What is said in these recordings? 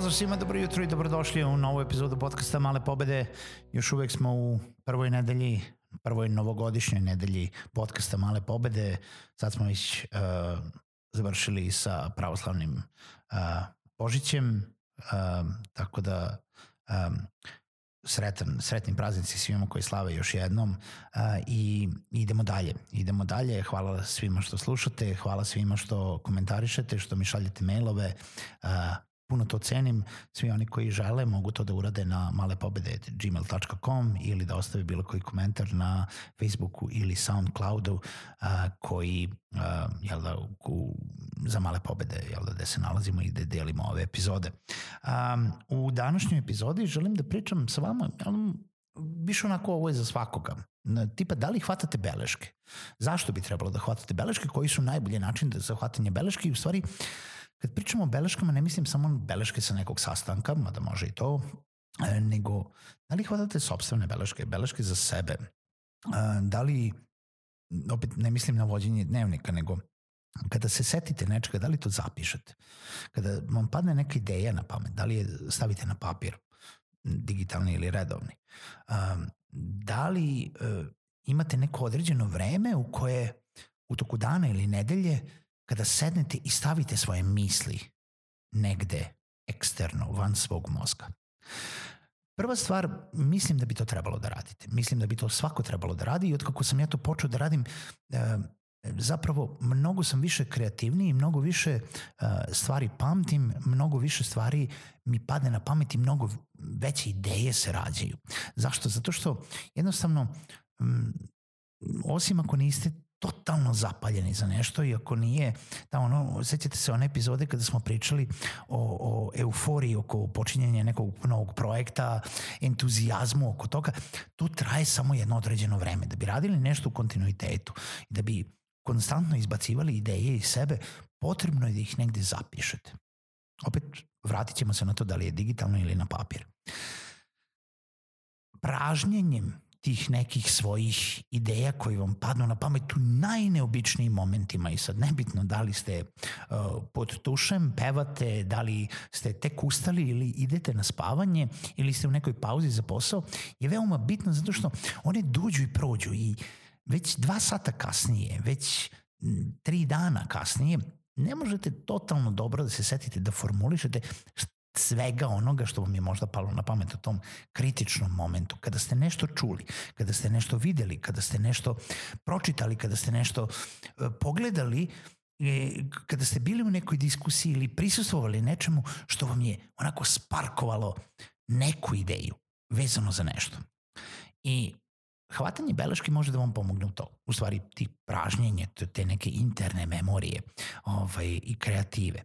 Pozdrav svima, dobro jutro i dobrodošli u novu epizodu podcasta Male pobede. Još uvek smo u prvoj nedelji, prvoj novogodišnjoj nedelji podcasta Male pobede. Sad smo već uh, završili sa pravoslavnim uh, Božićem, uh, tako da um, sretan, sretni praznici svima koji slave još jednom uh, i idemo dalje. Idemo dalje. Hvala svima što slušate, hvala svima što komentarišete, što mi šaljete mailove. Uh, puno to cenim. Svi oni koji žele mogu to da urade na malepobede.gmail.com ili da ostave bilo koji komentar na Facebooku ili Soundcloudu a, koji a, jel da, u, za male pobede jel da, gde se nalazimo i gde delimo ove epizode. A, u današnjoj epizodi želim da pričam sa vama jel, više onako ovo je za svakoga. Tipa, da li hvatate beleške? Zašto bi trebalo da hvatate beleške? Koji su najbolji način za hvatanje beleške? I u stvari, uh, Kad pričamo o beleškama, ne mislim samo beleške sa nekog sastanka, mada može i to, e, nego da li hvatate sobstvene beleške, beleške za sebe, e, da li, opet ne mislim na vođenje dnevnika, nego kada se setite nečega, da li to zapišete? Kada vam padne neka ideja na pamet, da li je stavite na papir, digitalni ili redovni? E, da li imate neko određeno vreme u koje u toku dana ili nedelje kada sednete i stavite svoje misli negde eksterno, van svog mozga. Prva stvar, mislim da bi to trebalo da radite. Mislim da bi to svako trebalo da radi i od kako sam ja to počeo da radim, e, zapravo mnogo sam više kreativniji, mnogo više e, stvari pamtim, mnogo više stvari mi padne na pamet i mnogo veće ideje se rađaju. Zašto? Zato što jednostavno, osim ako niste totalno zapaljeni za nešto i ako nije, da ono, sećate se one epizode kada smo pričali o, o euforiji oko počinjenja nekog novog projekta, entuzijazmu oko toga, to traje samo jedno određeno vreme. Da bi radili nešto u kontinuitetu i da bi konstantno izbacivali ideje iz sebe, potrebno je da ih negde zapišete. Opet, vratit ćemo se na to da li je digitalno ili na papir. Pražnjenjem tih nekih svojih ideja koji vam padnu na pamet u najneobičnijim momentima i sad nebitno da li ste uh, pod tušem, pevate, da li ste tek ustali ili idete na spavanje ili ste u nekoj pauzi za posao je veoma bitno zato što one dođu i prođu i već dva sata kasnije, već tri dana kasnije ne možete totalno dobro da se setite da formulišete svega onoga što vam je možda palo na pamet u tom kritičnom momentu, kada ste nešto čuli, kada ste nešto videli, kada ste nešto pročitali, kada ste nešto uh, pogledali, e, kada ste bili u nekoj diskusiji ili prisustvovali nečemu što vam je onako sparkovalo neku ideju vezano za nešto. I hvatanje beleške može da vam pomogne u to. U stvari, ti pražnjenje, te neke interne memorije ovaj, i kreative.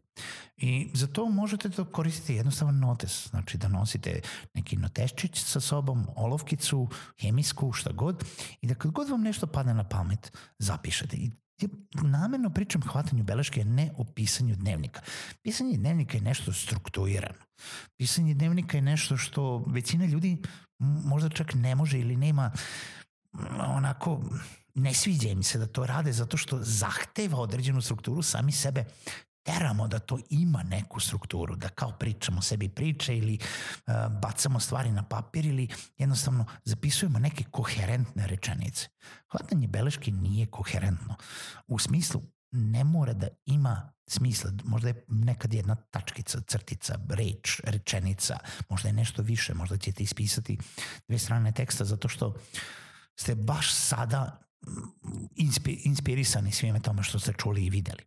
I za to možete da koristite jednostavan notes, znači da nosite neki noteščić sa sobom, olovkicu, hemijsku, šta god, i da kad god vam nešto padne na pamet, zapišete. I Ja namerno pričam hvatanju beleške, ne o pisanju dnevnika. Pisanje dnevnika je nešto strukturirano. Pisanje dnevnika je nešto što većina ljudi možda čak ne može ili nema onako ne sviđa im se da to rade zato što zahteva određenu strukturu sami sebe teramo da to ima neku strukturu, da kao pričamo sebi priče ili uh, bacamo stvari na papir ili jednostavno zapisujemo neke koherentne rečenice. Hvatanje beleške nije koherentno. U smislu ne mora da ima smisla, možda je nekad jedna tačkica, crtica, reč, rečenica, možda je nešto više, možda ćete ispisati dve strane teksta zato što ste baš sada inspi, inspirisani svime tome što ste čuli i videli.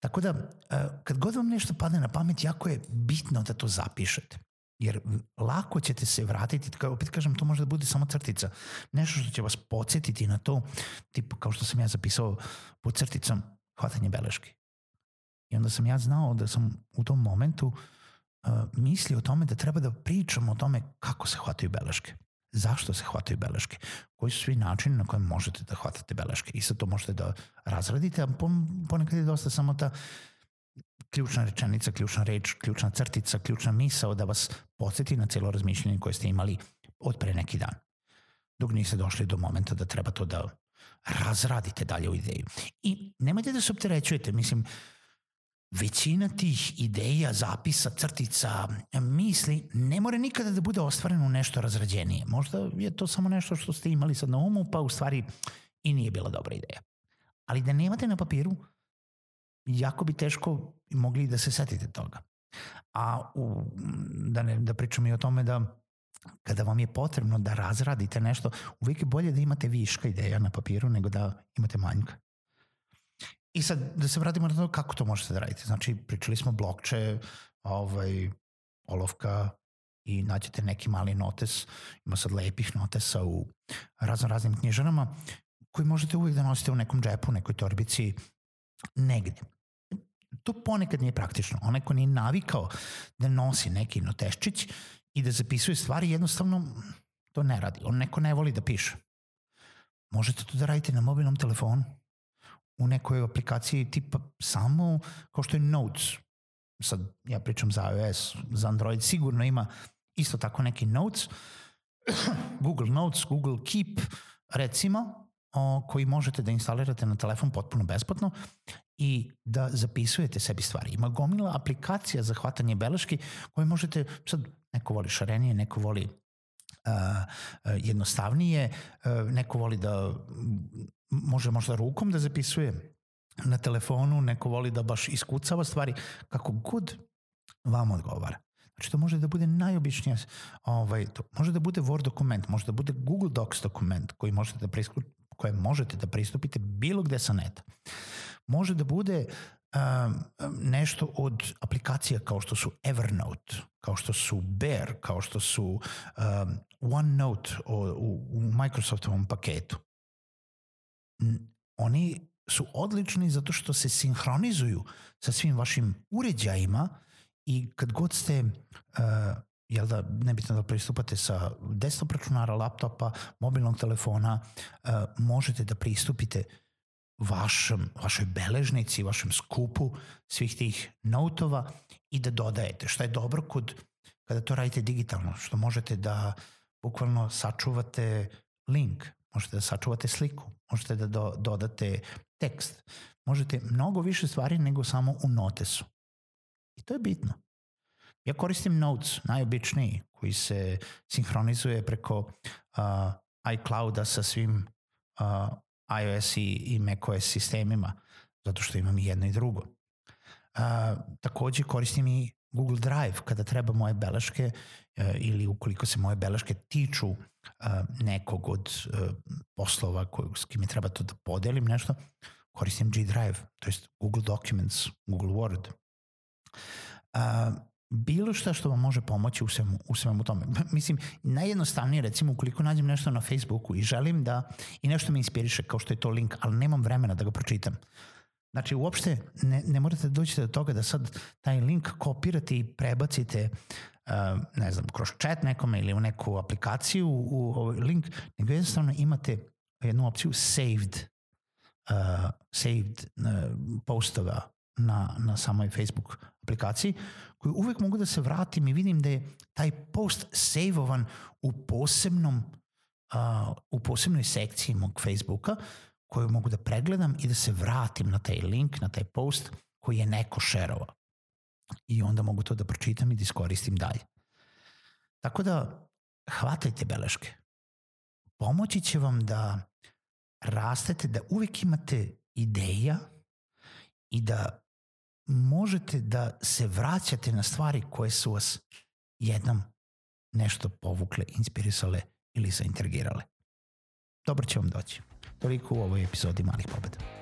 Tako da, e, kad god vam nešto padne na pamet, jako je bitno da to zapišete. Jer lako ćete se vratiti, kao opet kažem, to može da bude samo crtica. Nešto što će vas podsjetiti na to, tipa kao što sam ja zapisao pod crticom, hvatanje beleške. I onda sam ja znao da sam u tom momentu uh, mislio o tome da treba da pričam o tome kako se hvataju beleške. Zašto se hvataju beleške? Koji su svi načini na koje možete da hvatate beleške? I sad to možete da razradite, a ponekad je dosta samo ta ključna rečenica, ključna reč, ključna crtica, ključna misao da vas podsjeti na celo razmišljanje koje ste imali od pre neki dan. Dok niste došli do momenta da treba to da razradite dalje u ideju. I nemojte da se opterećujete, mislim, većina tih ideja, zapisa, crtica, misli ne more nikada da bude ostvareno u nešto razrađenije. Možda je to samo nešto što ste imali sad na umu, pa u stvari i nije bila dobra ideja. Ali da nemate na papiru, jako bi teško mogli da se setite toga. A u, da, ne, da pričam i o tome da kada vam je potrebno da razradite nešto, uvijek je bolje da imate viška ideja na papiru nego da imate manjka. I sad da se vratimo na to kako to možete da radite. Znači, pričali smo blokče, ovaj, olovka i naćete neki mali notes. Ima sad lepih notesa u razno raznim knjižarama koji možete uvijek da nosite u nekom džepu, nekoj torbici, negde. To ponekad nije praktično. Onaj ko nije navikao da nosi neki noteščić i da zapisuje stvari, jednostavno to ne radi. On neko ne voli da piše. Možete to da radite na mobilnom telefonu u nekoj aplikaciji tipa samo kao što je Notes. Sad ja pričam za iOS, za Android sigurno ima isto tako neki Notes, Google Notes, Google Keep, recimo, o, koji možete da instalirate na telefon potpuno besplatno i da zapisujete sebi stvari. Ima gomila aplikacija za hvatanje beleški koje možete, sad neko voli šarenije, neko voli uh, jednostavnije, uh, neko voli da može možda rukom da zapisuje na telefonu, neko voli da baš iskucava stvari, kako god vam odgovara. Znači to može da bude najobičnije, ovaj, to može da bude Word dokument, može da bude Google Docs dokument koji možete da koje možete da pristupite bilo gde sa neta. Može da bude um, nešto od aplikacija kao što su Evernote, kao što su Bear, kao što su um, OneNote u, u Microsoftovom paketu oni su odlični zato što se sinhronizuju sa svim vašim uređajima i kad god ste uh, jel da nebitno da pristupate sa desktop računara, laptopa, mobilnog telefona, uh, možete da pristupite vašem, vašoj beležnici, vašem skupu svih tih notova i da dodajete. Šta je dobro kod kada to radite digitalno, što možete da bukvalno sačuvate link, možete da sačuvate sliku, možete da do, dodate tekst, možete mnogo više stvari nego samo u notesu. I to je bitno. Ja koristim Notes, najobičniji, koji se sinhronizuje preko uh, iClouda sa svim uh, iOS i, i macOS sistemima, zato što imam i jedno i drugo. Uh, takođe koristim i Google Drive kada treba moje beleške uh, ili ukoliko se moje beleške tiču uh, nekog od uh, poslova koju, s kim treba to da podelim nešto, koristim G Drive, to jest Google Documents, Google Word. Uh, bilo šta što vam može pomoći u svemu, u svemu tome. Mislim, najjednostavnije recimo ukoliko nađem nešto na Facebooku i želim da i nešto me inspiriše kao što je to link, ali nemam vremena da ga pročitam. Znači, uopšte ne, ne morate da doći do toga da sad taj link kopirate i prebacite uh, ne znam, kroz chat nekome ili u neku aplikaciju u ovaj link, nego jednostavno imate jednu opciju saved uh, saved uh, postova na, na samoj Facebook aplikaciji koju uvek mogu da se vratim i vidim da je taj post saveovan u posebnom uh, u posebnoj sekciji mog Facebooka koju mogu da pregledam i da se vratim na taj link, na taj post koji je neko šerovao. I onda mogu to da pročitam i da iskoristim dalje. Tako da, hvatajte beleške. Pomoći će vam da rastete, da uvek imate ideja i da možete da se vraćate na stvari koje su vas jednom nešto povukle, inspirisale ili zaintrigirale. Dobro će vam doći. Toliko u ovoj epizodi Malih pobeda.